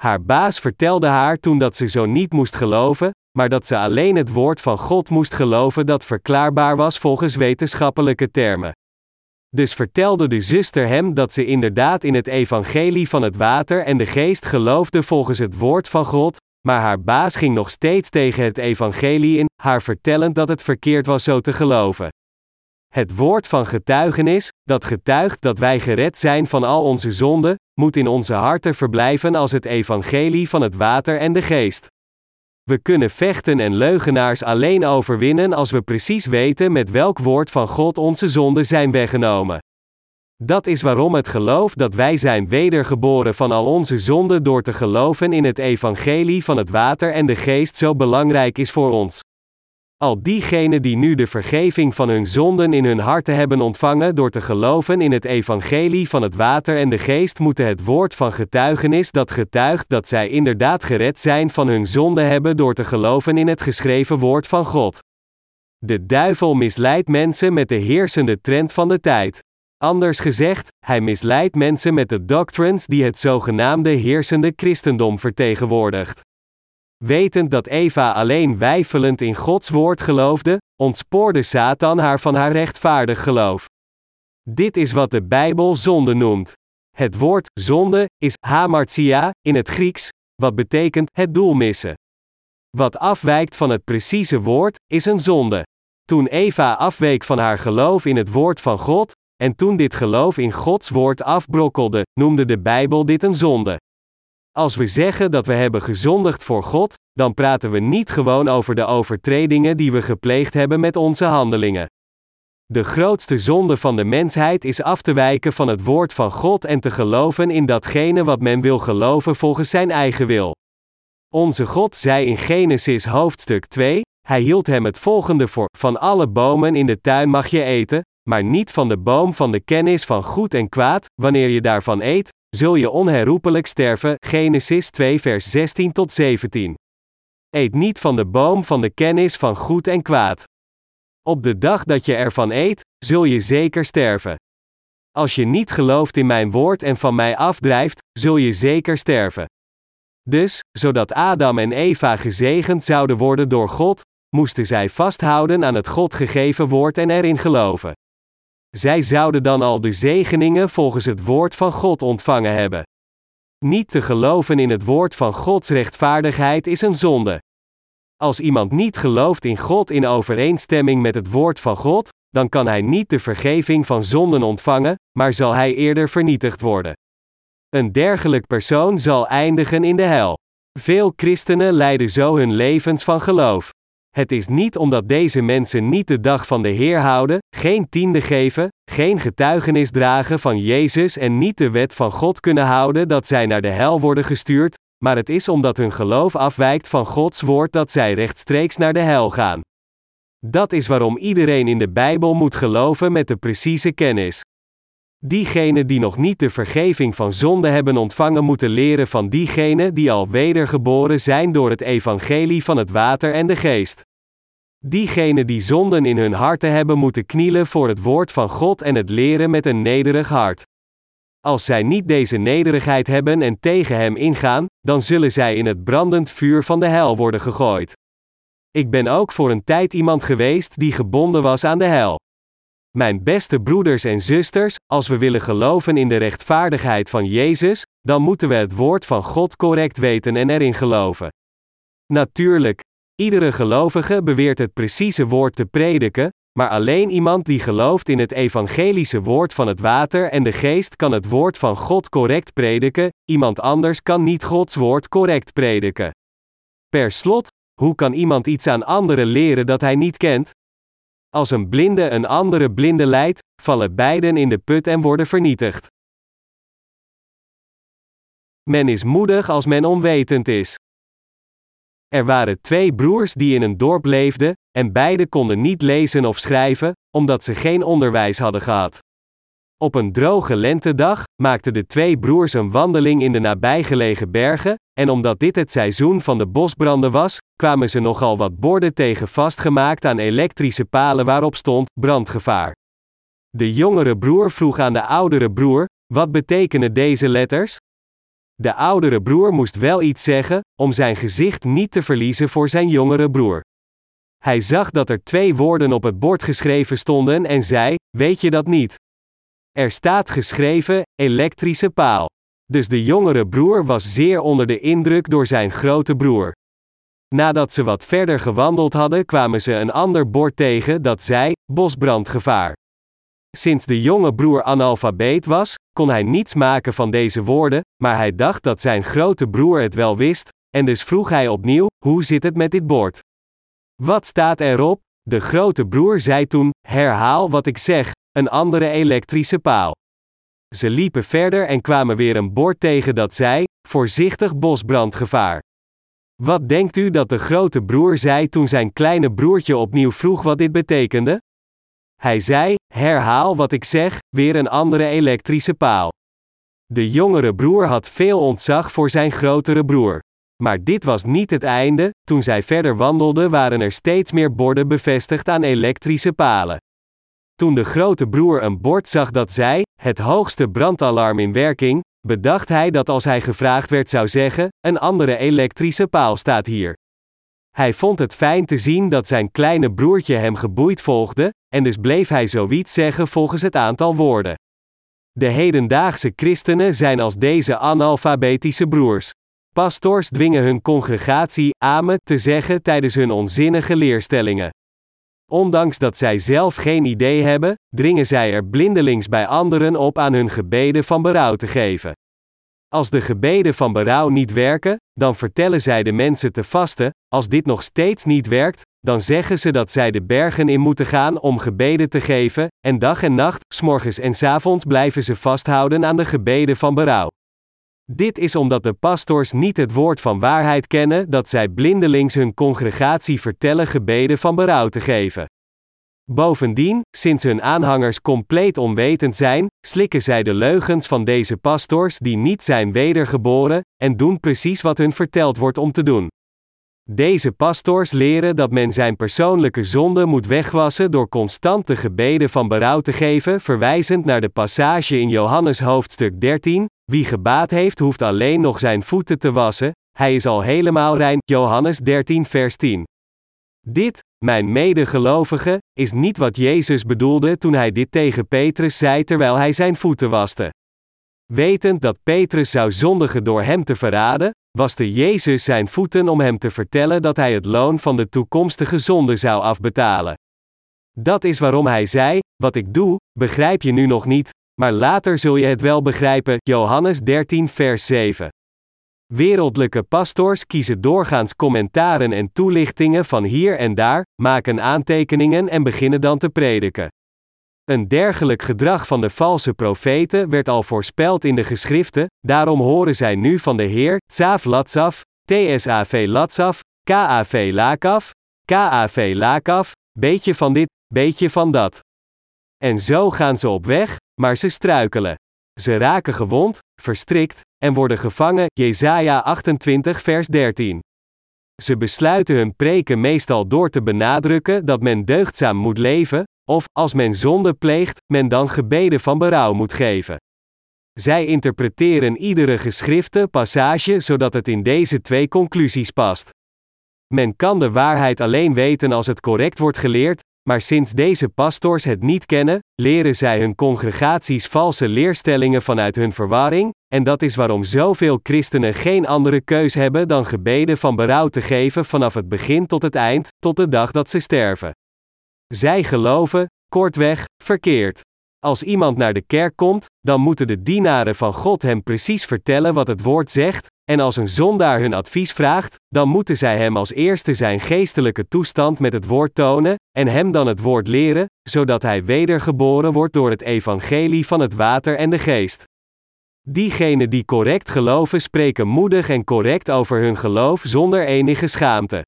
Haar baas vertelde haar toen dat ze zo niet moest geloven, maar dat ze alleen het woord van God moest geloven dat verklaarbaar was volgens wetenschappelijke termen. Dus vertelde de zuster hem dat ze inderdaad in het evangelie van het water en de geest geloofde volgens het woord van God, maar haar baas ging nog steeds tegen het evangelie in, haar vertellend dat het verkeerd was zo te geloven. Het woord van getuigenis, dat getuigt dat wij gered zijn van al onze zonden, moet in onze harten verblijven als het evangelie van het water en de geest. We kunnen vechten en leugenaars alleen overwinnen als we precies weten met welk woord van God onze zonden zijn weggenomen. Dat is waarom het geloof dat wij zijn wedergeboren van al onze zonden door te geloven in het evangelie van het water en de geest zo belangrijk is voor ons. Al diegenen die nu de vergeving van hun zonden in hun harten hebben ontvangen door te geloven in het evangelie van het water en de geest moeten het woord van getuigenis dat getuigt dat zij inderdaad gered zijn van hun zonden hebben door te geloven in het geschreven woord van God. De duivel misleidt mensen met de heersende trend van de tijd. Anders gezegd, hij misleidt mensen met de doctrines die het zogenaamde heersende christendom vertegenwoordigt. Wetend dat Eva alleen weifelend in Gods woord geloofde, ontspoorde Satan haar van haar rechtvaardig geloof. Dit is wat de Bijbel zonde noemt. Het woord zonde is hamartia in het Grieks, wat betekent het doel missen. Wat afwijkt van het precieze woord, is een zonde. Toen Eva afweek van haar geloof in het woord van God, en toen dit geloof in Gods woord afbrokkelde, noemde de Bijbel dit een zonde. Als we zeggen dat we hebben gezondigd voor God, dan praten we niet gewoon over de overtredingen die we gepleegd hebben met onze handelingen. De grootste zonde van de mensheid is af te wijken van het woord van God en te geloven in datgene wat men wil geloven volgens zijn eigen wil. Onze God zei in Genesis hoofdstuk 2: Hij hield hem het volgende voor: Van alle bomen in de tuin mag je eten, maar niet van de boom van de kennis van goed en kwaad, wanneer je daarvan eet, zul je onherroepelijk sterven. Genesis 2 vers 16 tot 17. Eet niet van de boom van de kennis van goed en kwaad. Op de dag dat je ervan eet, zul je zeker sterven. Als je niet gelooft in mijn woord en van mij afdrijft, zul je zeker sterven. Dus, zodat Adam en Eva gezegend zouden worden door God, moesten zij vasthouden aan het God gegeven woord en erin geloven. Zij zouden dan al de zegeningen volgens het woord van God ontvangen hebben. Niet te geloven in het woord van Gods rechtvaardigheid is een zonde. Als iemand niet gelooft in God in overeenstemming met het woord van God, dan kan hij niet de vergeving van zonden ontvangen, maar zal hij eerder vernietigd worden. Een dergelijk persoon zal eindigen in de hel. Veel christenen leiden zo hun levens van geloof. Het is niet omdat deze mensen niet de dag van de Heer houden, geen tiende geven, geen getuigenis dragen van Jezus en niet de wet van God kunnen houden dat zij naar de hel worden gestuurd, maar het is omdat hun geloof afwijkt van Gods woord dat zij rechtstreeks naar de hel gaan. Dat is waarom iedereen in de Bijbel moet geloven met de precieze kennis. Diegenen die nog niet de vergeving van zonde hebben ontvangen, moeten leren van diegenen die al wedergeboren zijn door het evangelie van het water en de geest. Diegenen die zonden in hun harten hebben, moeten knielen voor het woord van God en het leren met een nederig hart. Als zij niet deze nederigheid hebben en tegen Hem ingaan, dan zullen zij in het brandend vuur van de hel worden gegooid. Ik ben ook voor een tijd iemand geweest die gebonden was aan de hel. Mijn beste broeders en zusters, als we willen geloven in de rechtvaardigheid van Jezus, dan moeten we het woord van God correct weten en erin geloven. Natuurlijk, iedere gelovige beweert het precieze woord te prediken, maar alleen iemand die gelooft in het evangelische woord van het water en de geest kan het woord van God correct prediken, iemand anders kan niet Gods woord correct prediken. Per slot, hoe kan iemand iets aan anderen leren dat hij niet kent? Als een blinde een andere blinde leidt, vallen beiden in de put en worden vernietigd. Men is moedig als men onwetend is. Er waren twee broers die in een dorp leefden, en beide konden niet lezen of schrijven, omdat ze geen onderwijs hadden gehad. Op een droge lentedag maakten de twee broers een wandeling in de nabijgelegen bergen, en omdat dit het seizoen van de bosbranden was, kwamen ze nogal wat borden tegen vastgemaakt aan elektrische palen waarop stond brandgevaar. De jongere broer vroeg aan de oudere broer: Wat betekenen deze letters? De oudere broer moest wel iets zeggen, om zijn gezicht niet te verliezen voor zijn jongere broer. Hij zag dat er twee woorden op het bord geschreven stonden en zei: Weet je dat niet? Er staat geschreven: elektrische paal. Dus de jongere broer was zeer onder de indruk door zijn grote broer. Nadat ze wat verder gewandeld hadden, kwamen ze een ander bord tegen dat zei: bosbrandgevaar. Sinds de jonge broer analfabeet was, kon hij niets maken van deze woorden, maar hij dacht dat zijn grote broer het wel wist, en dus vroeg hij opnieuw: Hoe zit het met dit bord? Wat staat erop? De grote broer zei toen: Herhaal wat ik zeg, een andere elektrische paal. Ze liepen verder en kwamen weer een bord tegen dat zei: Voorzichtig bosbrandgevaar. Wat denkt u dat de grote broer zei toen zijn kleine broertje opnieuw vroeg wat dit betekende? Hij zei: Herhaal wat ik zeg, weer een andere elektrische paal. De jongere broer had veel ontzag voor zijn grotere broer. Maar dit was niet het einde, toen zij verder wandelden waren er steeds meer borden bevestigd aan elektrische palen. Toen de grote broer een bord zag dat zei: het hoogste brandalarm in werking, bedacht hij dat als hij gevraagd werd zou zeggen: een andere elektrische paal staat hier. Hij vond het fijn te zien dat zijn kleine broertje hem geboeid volgde, en dus bleef hij zoiets zeggen volgens het aantal woorden. De hedendaagse christenen zijn als deze analfabetische broers. Pastors dwingen hun congregatie amen te zeggen tijdens hun onzinnige leerstellingen. Ondanks dat zij zelf geen idee hebben, dringen zij er blindelings bij anderen op aan hun gebeden van berouw te geven. Als de gebeden van berouw niet werken, dan vertellen zij de mensen te vasten, als dit nog steeds niet werkt, dan zeggen ze dat zij de bergen in moeten gaan om gebeden te geven, en dag en nacht, s'morgens en s avonds blijven ze vasthouden aan de gebeden van berouw. Dit is omdat de pastors niet het woord van waarheid kennen dat zij blindelings hun congregatie vertellen gebeden van berouw te geven. Bovendien, sinds hun aanhangers compleet onwetend zijn, slikken zij de leugens van deze pastors die niet zijn wedergeboren, en doen precies wat hun verteld wordt om te doen. Deze pastors leren dat men zijn persoonlijke zonde moet wegwassen door constante gebeden van berouw te geven, verwijzend naar de passage in Johannes hoofdstuk 13: Wie gebaat heeft, hoeft alleen nog zijn voeten te wassen, hij is al helemaal rein. Johannes 13, vers 10. Dit, mijn medegelovigen, is niet wat Jezus bedoelde toen hij dit tegen Petrus zei terwijl hij zijn voeten waste. Wetend dat Petrus zou zondigen door hem te verraden, waste Jezus zijn voeten om hem te vertellen dat hij het loon van de toekomstige zonde zou afbetalen. Dat is waarom hij zei: Wat ik doe, begrijp je nu nog niet, maar later zul je het wel begrijpen. Johannes 13, vers 7. Wereldlijke pastors kiezen doorgaans commentaren en toelichtingen van hier en daar, maken aantekeningen en beginnen dan te prediken. Een dergelijk gedrag van de valse profeten werd al voorspeld in de geschriften, daarom horen zij nu van de Heer, Tsav Latsaf, TSAV Latsaf, KAV KAV Lakaf, beetje van dit, beetje van dat. En zo gaan ze op weg, maar ze struikelen. Ze raken gewond, verstrikt, en worden gevangen, Jesaja 28 vers 13. Ze besluiten hun preken meestal door te benadrukken dat men deugdzaam moet leven, of, als men zonde pleegt, men dan gebeden van berouw moet geven. Zij interpreteren iedere geschrifte passage zodat het in deze twee conclusies past. Men kan de waarheid alleen weten als het correct wordt geleerd, maar sinds deze pastors het niet kennen, leren zij hun congregaties valse leerstellingen vanuit hun verwarring, en dat is waarom zoveel christenen geen andere keus hebben dan gebeden van berouw te geven vanaf het begin tot het eind, tot de dag dat ze sterven. Zij geloven, kortweg, verkeerd. Als iemand naar de kerk komt, dan moeten de dienaren van God hem precies vertellen wat het woord zegt, en als een zondaar hun advies vraagt, dan moeten zij hem als eerste zijn geestelijke toestand met het woord tonen, en hem dan het woord leren, zodat hij wedergeboren wordt door het evangelie van het water en de geest. Diegenen die correct geloven spreken moedig en correct over hun geloof zonder enige schaamte.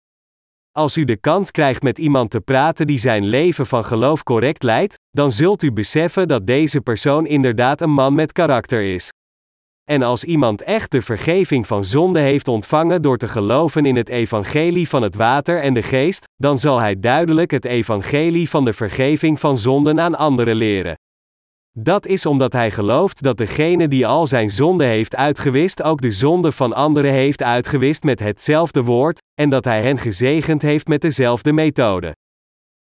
Als u de kans krijgt met iemand te praten die zijn leven van geloof correct leidt, dan zult u beseffen dat deze persoon inderdaad een man met karakter is. En als iemand echt de vergeving van zonde heeft ontvangen door te geloven in het evangelie van het water en de geest, dan zal hij duidelijk het evangelie van de vergeving van zonden aan anderen leren. Dat is omdat hij gelooft dat degene die al zijn zonde heeft uitgewist ook de zonde van anderen heeft uitgewist met hetzelfde woord, en dat hij hen gezegend heeft met dezelfde methode.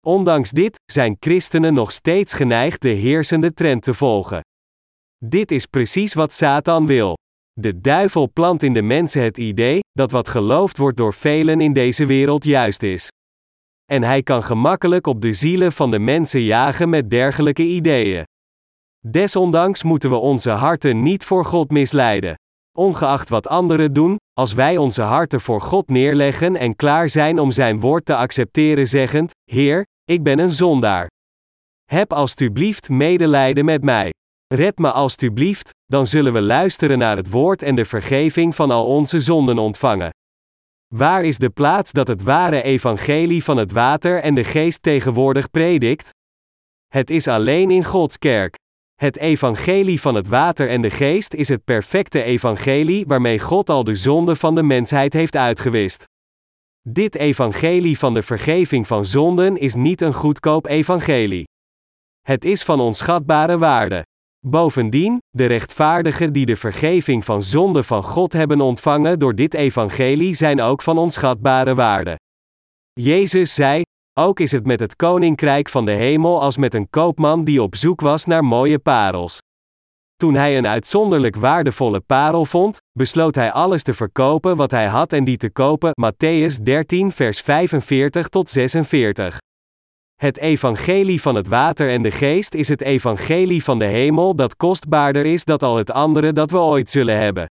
Ondanks dit zijn christenen nog steeds geneigd de heersende trend te volgen. Dit is precies wat Satan wil. De duivel plant in de mensen het idee dat wat geloofd wordt door velen in deze wereld juist is. En hij kan gemakkelijk op de zielen van de mensen jagen met dergelijke ideeën. Desondanks moeten we onze harten niet voor God misleiden. Ongeacht wat anderen doen, als wij onze harten voor God neerleggen en klaar zijn om Zijn woord te accepteren, zeggend: Heer, ik ben een zondaar. Heb alstublieft medelijden met mij. Red me alstublieft, dan zullen we luisteren naar het woord en de vergeving van al onze zonden ontvangen. Waar is de plaats dat het ware evangelie van het water en de geest tegenwoordig predikt? Het is alleen in Gods kerk. Het evangelie van het water en de geest is het perfecte evangelie waarmee God al de zonde van de mensheid heeft uitgewist. Dit evangelie van de vergeving van zonden is niet een goedkoop evangelie. Het is van onschatbare waarde. Bovendien, de rechtvaardigen die de vergeving van zonde van God hebben ontvangen door dit evangelie zijn ook van onschatbare waarde. Jezus zei: Ook is het met het koninkrijk van de hemel als met een koopman die op zoek was naar mooie parels. Toen hij een uitzonderlijk waardevolle parel vond, besloot hij alles te verkopen wat hij had en die te kopen. Matthäus 13, vers 45 tot 46. Het evangelie van het water en de geest is het evangelie van de hemel dat kostbaarder is dan al het andere dat we ooit zullen hebben.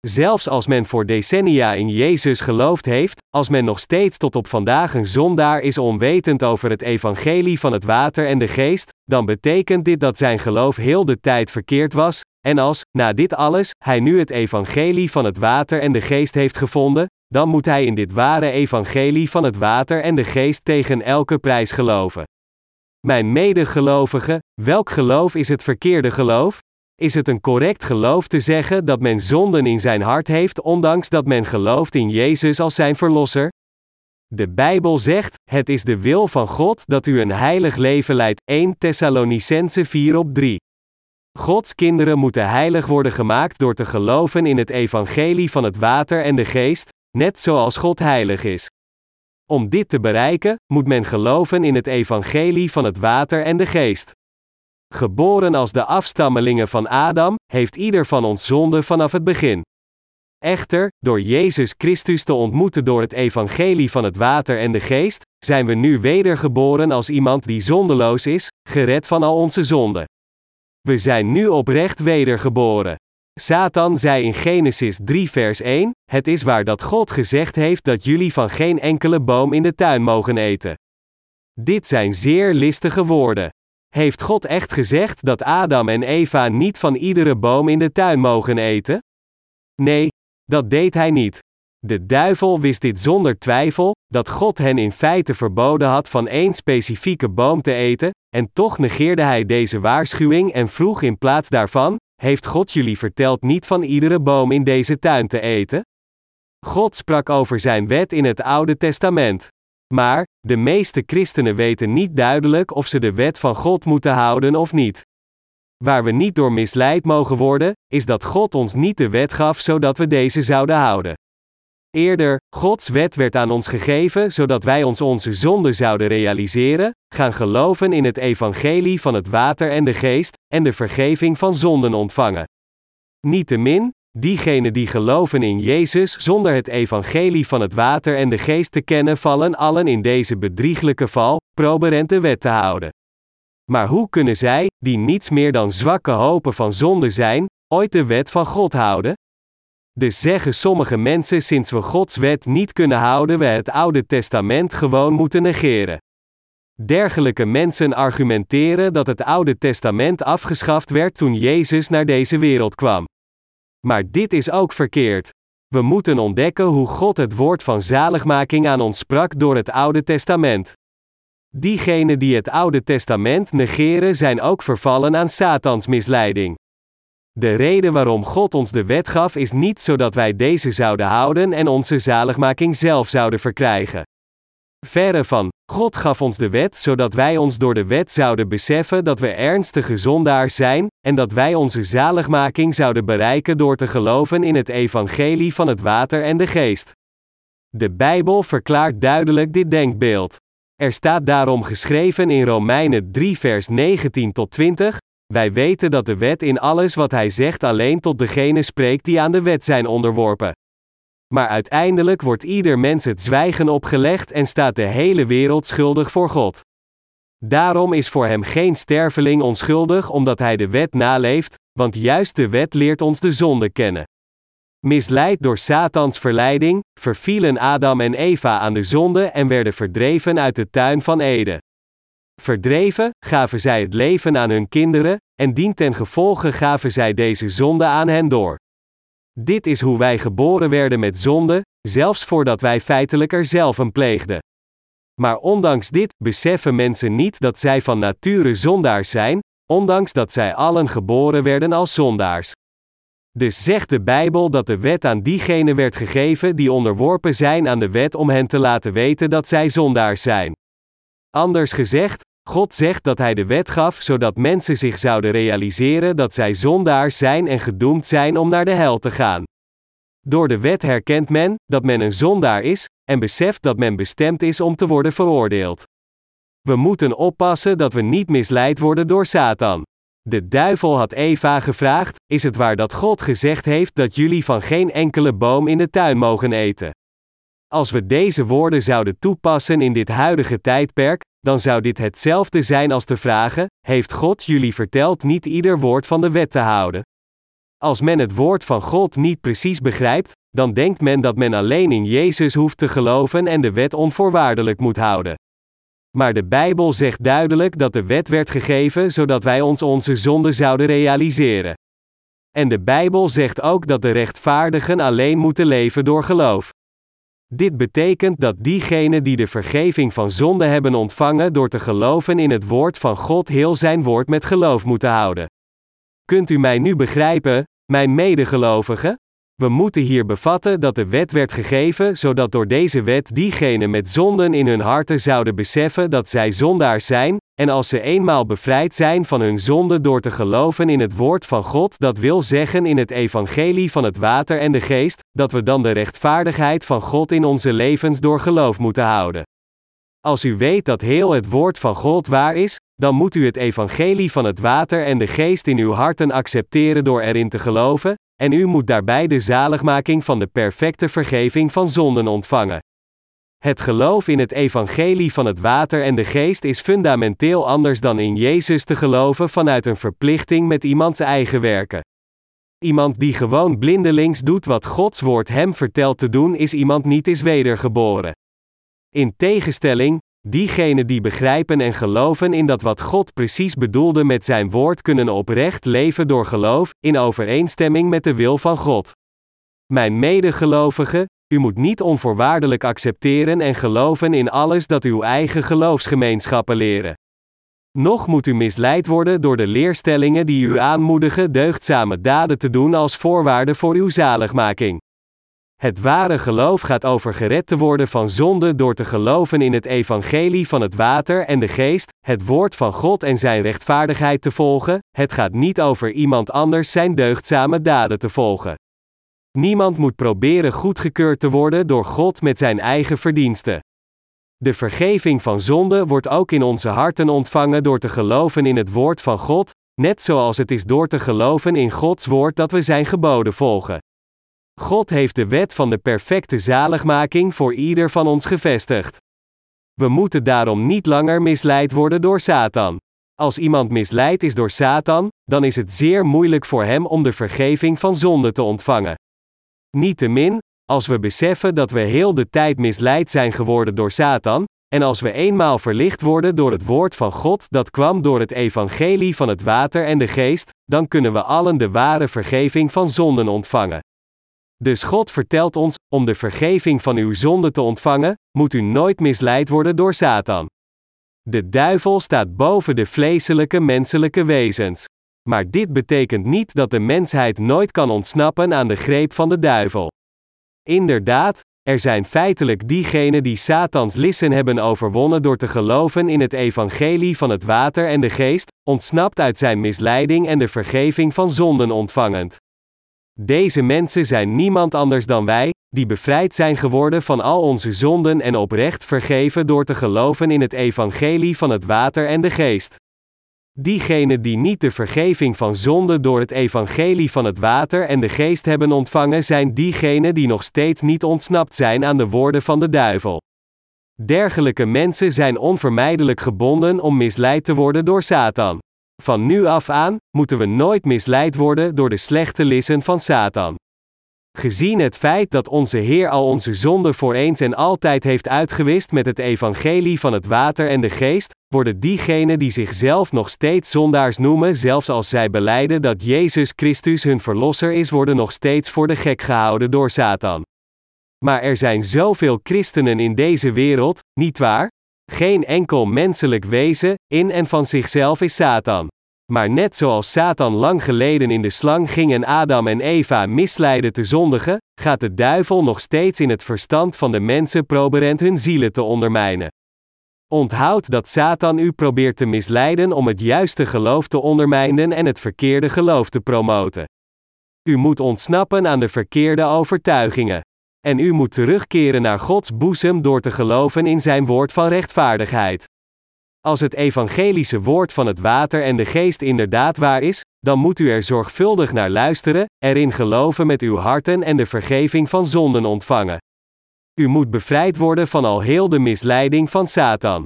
Zelfs als men voor decennia in Jezus geloofd heeft, als men nog steeds tot op vandaag een zondaar is onwetend over het evangelie van het water en de geest, dan betekent dit dat zijn geloof heel de tijd verkeerd was, en als, na dit alles, hij nu het evangelie van het water en de geest heeft gevonden, dan moet hij in dit ware evangelie van het water en de geest tegen elke prijs geloven. Mijn medegelovigen, welk geloof is het verkeerde geloof? Is het een correct geloof te zeggen dat men zonden in zijn hart heeft, ondanks dat men gelooft in Jezus als zijn verlosser? De Bijbel zegt: Het is de wil van God dat u een heilig leven leidt. 1 Thessalonicense 4 op 3. Gods kinderen moeten heilig worden gemaakt door te geloven in het evangelie van het water en de geest, net zoals God heilig is. Om dit te bereiken, moet men geloven in het evangelie van het water en de geest. Geboren als de afstammelingen van Adam, heeft ieder van ons zonde vanaf het begin. Echter, door Jezus Christus te ontmoeten door het evangelie van het water en de geest, zijn we nu wedergeboren als iemand die zondeloos is, gered van al onze zonden. We zijn nu oprecht wedergeboren. Satan zei in Genesis 3 vers 1, het is waar dat God gezegd heeft dat jullie van geen enkele boom in de tuin mogen eten. Dit zijn zeer listige woorden. Heeft God echt gezegd dat Adam en Eva niet van iedere boom in de tuin mogen eten? Nee, dat deed hij niet. De duivel wist dit zonder twijfel, dat God hen in feite verboden had van één specifieke boom te eten, en toch negeerde hij deze waarschuwing en vroeg in plaats daarvan: Heeft God jullie verteld niet van iedere boom in deze tuin te eten? God sprak over zijn wet in het Oude Testament. Maar, de meeste christenen weten niet duidelijk of ze de wet van God moeten houden of niet. Waar we niet door misleid mogen worden, is dat God ons niet de wet gaf zodat we deze zouden houden. Eerder, Gods wet werd aan ons gegeven zodat wij ons onze zonde zouden realiseren, gaan geloven in het evangelie van het water en de geest, en de vergeving van zonden ontvangen. Niettemin, diegenen die geloven in Jezus zonder het evangelie van het water en de geest te kennen vallen allen in deze bedrieglijke val, proberen de wet te houden. Maar hoe kunnen zij, die niets meer dan zwakke hopen van zonde zijn, ooit de wet van God houden? Dus zeggen sommige mensen sinds we Gods wet niet kunnen houden, we het Oude Testament gewoon moeten negeren. Dergelijke mensen argumenteren dat het Oude Testament afgeschaft werd toen Jezus naar deze wereld kwam. Maar dit is ook verkeerd. We moeten ontdekken hoe God het woord van zaligmaking aan ons sprak door het Oude Testament. Diegenen die het Oude Testament negeren zijn ook vervallen aan Satans misleiding. De reden waarom God ons de wet gaf is niet zodat wij deze zouden houden en onze zaligmaking zelf zouden verkrijgen. Verre van, God gaf ons de wet zodat wij ons door de wet zouden beseffen dat we ernstige zondaars zijn, en dat wij onze zaligmaking zouden bereiken door te geloven in het evangelie van het water en de geest. De Bijbel verklaart duidelijk dit denkbeeld. Er staat daarom geschreven in Romeinen 3 vers 19 tot 20, wij weten dat de wet in alles wat hij zegt alleen tot degene spreekt die aan de wet zijn onderworpen. Maar uiteindelijk wordt ieder mens het zwijgen opgelegd en staat de hele wereld schuldig voor God. Daarom is voor hem geen sterveling onschuldig omdat hij de wet naleeft, want juist de wet leert ons de zonde kennen. Misleid door Satans verleiding, vervielen Adam en Eva aan de zonde en werden verdreven uit de tuin van Eden. Verdreven, gaven zij het leven aan hun kinderen, en dien ten gevolge gaven zij deze zonde aan hen door. Dit is hoe wij geboren werden met zonde, zelfs voordat wij feitelijk er zelf een pleegden. Maar ondanks dit beseffen mensen niet dat zij van nature zondaars zijn, ondanks dat zij allen geboren werden als zondaars. Dus zegt de Bijbel dat de wet aan diegenen werd gegeven die onderworpen zijn aan de wet om hen te laten weten dat zij zondaars zijn. Anders gezegd, God zegt dat Hij de wet gaf zodat mensen zich zouden realiseren dat zij zondaars zijn en gedoemd zijn om naar de hel te gaan. Door de wet herkent men dat men een zondaar is, en beseft dat men bestemd is om te worden veroordeeld. We moeten oppassen dat we niet misleid worden door Satan. De duivel had Eva gevraagd: Is het waar dat God gezegd heeft dat jullie van geen enkele boom in de tuin mogen eten? Als we deze woorden zouden toepassen in dit huidige tijdperk, dan zou dit hetzelfde zijn als te vragen: Heeft God jullie verteld niet ieder woord van de wet te houden? Als men het woord van God niet precies begrijpt, dan denkt men dat men alleen in Jezus hoeft te geloven en de wet onvoorwaardelijk moet houden. Maar de Bijbel zegt duidelijk dat de wet werd gegeven zodat wij ons onze zonde zouden realiseren. En de Bijbel zegt ook dat de rechtvaardigen alleen moeten leven door geloof. Dit betekent dat diegenen die de vergeving van zonde hebben ontvangen door te geloven in het woord van God heel zijn woord met geloof moeten houden. Kunt u mij nu begrijpen, mijn medegelovigen? We moeten hier bevatten dat de wet werd gegeven zodat door deze wet diegenen met zonden in hun harten zouden beseffen dat zij zondaars zijn, en als ze eenmaal bevrijd zijn van hun zonde door te geloven in het woord van God, dat wil zeggen in het evangelie van het water en de geest, dat we dan de rechtvaardigheid van God in onze levens door geloof moeten houden. Als u weet dat heel het woord van God waar is, dan moet u het evangelie van het water en de geest in uw harten accepteren door erin te geloven, en u moet daarbij de zaligmaking van de perfecte vergeving van zonden ontvangen. Het geloof in het evangelie van het water en de geest is fundamenteel anders dan in Jezus te geloven vanuit een verplichting met iemands eigen werken. Iemand die gewoon blindelings doet wat Gods woord hem vertelt te doen, is iemand niet is wedergeboren. In tegenstelling, diegenen die begrijpen en geloven in dat wat God precies bedoelde met zijn woord kunnen oprecht leven door geloof, in overeenstemming met de wil van God. Mijn medegelovigen, u moet niet onvoorwaardelijk accepteren en geloven in alles dat uw eigen geloofsgemeenschappen leren. Nog moet u misleid worden door de leerstellingen die u aanmoedigen deugdzame daden te doen als voorwaarde voor uw zaligmaking. Het ware geloof gaat over gered te worden van zonde door te geloven in het evangelie van het water en de geest, het woord van God en zijn rechtvaardigheid te volgen. Het gaat niet over iemand anders zijn deugdzame daden te volgen. Niemand moet proberen goedgekeurd te worden door God met zijn eigen verdiensten. De vergeving van zonde wordt ook in onze harten ontvangen door te geloven in het woord van God, net zoals het is door te geloven in Gods woord dat we zijn geboden volgen. God heeft de wet van de perfecte zaligmaking voor ieder van ons gevestigd. We moeten daarom niet langer misleid worden door Satan. Als iemand misleid is door Satan, dan is het zeer moeilijk voor hem om de vergeving van zonde te ontvangen. Niettemin, als we beseffen dat we heel de tijd misleid zijn geworden door Satan, en als we eenmaal verlicht worden door het woord van God dat kwam door het evangelie van het water en de geest, dan kunnen we allen de ware vergeving van zonden ontvangen. Dus God vertelt ons, om de vergeving van uw zonde te ontvangen, moet u nooit misleid worden door Satan. De duivel staat boven de vleeselijke menselijke wezens. Maar dit betekent niet dat de mensheid nooit kan ontsnappen aan de greep van de duivel. Inderdaad, er zijn feitelijk diegenen die Satans lissen hebben overwonnen door te geloven in het evangelie van het water en de geest, ontsnapt uit zijn misleiding en de vergeving van zonden ontvangend. Deze mensen zijn niemand anders dan wij, die bevrijd zijn geworden van al onze zonden en oprecht vergeven door te geloven in het evangelie van het water en de geest. Diegenen die niet de vergeving van zonde door het evangelie van het water en de geest hebben ontvangen, zijn diegenen die nog steeds niet ontsnapt zijn aan de woorden van de duivel. Dergelijke mensen zijn onvermijdelijk gebonden om misleid te worden door Satan. Van nu af aan moeten we nooit misleid worden door de slechte lissen van Satan. Gezien het feit dat onze Heer al onze zonden voor eens en altijd heeft uitgewist met het evangelie van het water en de geest, worden diegenen die zichzelf nog steeds zondaars noemen, zelfs als zij beleiden dat Jezus Christus hun verlosser is, worden nog steeds voor de gek gehouden door Satan. Maar er zijn zoveel christenen in deze wereld, niet waar? Geen enkel menselijk wezen, in en van zichzelf is Satan. Maar net zoals Satan lang geleden in de slang ging en Adam en Eva misleidde te zondigen, gaat de duivel nog steeds in het verstand van de mensen proberend hun zielen te ondermijnen. Onthoud dat Satan u probeert te misleiden om het juiste geloof te ondermijnen en het verkeerde geloof te promoten. U moet ontsnappen aan de verkeerde overtuigingen. En u moet terugkeren naar Gods boezem door te geloven in Zijn woord van rechtvaardigheid. Als het evangelische woord van het water en de geest inderdaad waar is, dan moet u er zorgvuldig naar luisteren, erin geloven met uw harten en de vergeving van zonden ontvangen. U moet bevrijd worden van al heel de misleiding van Satan.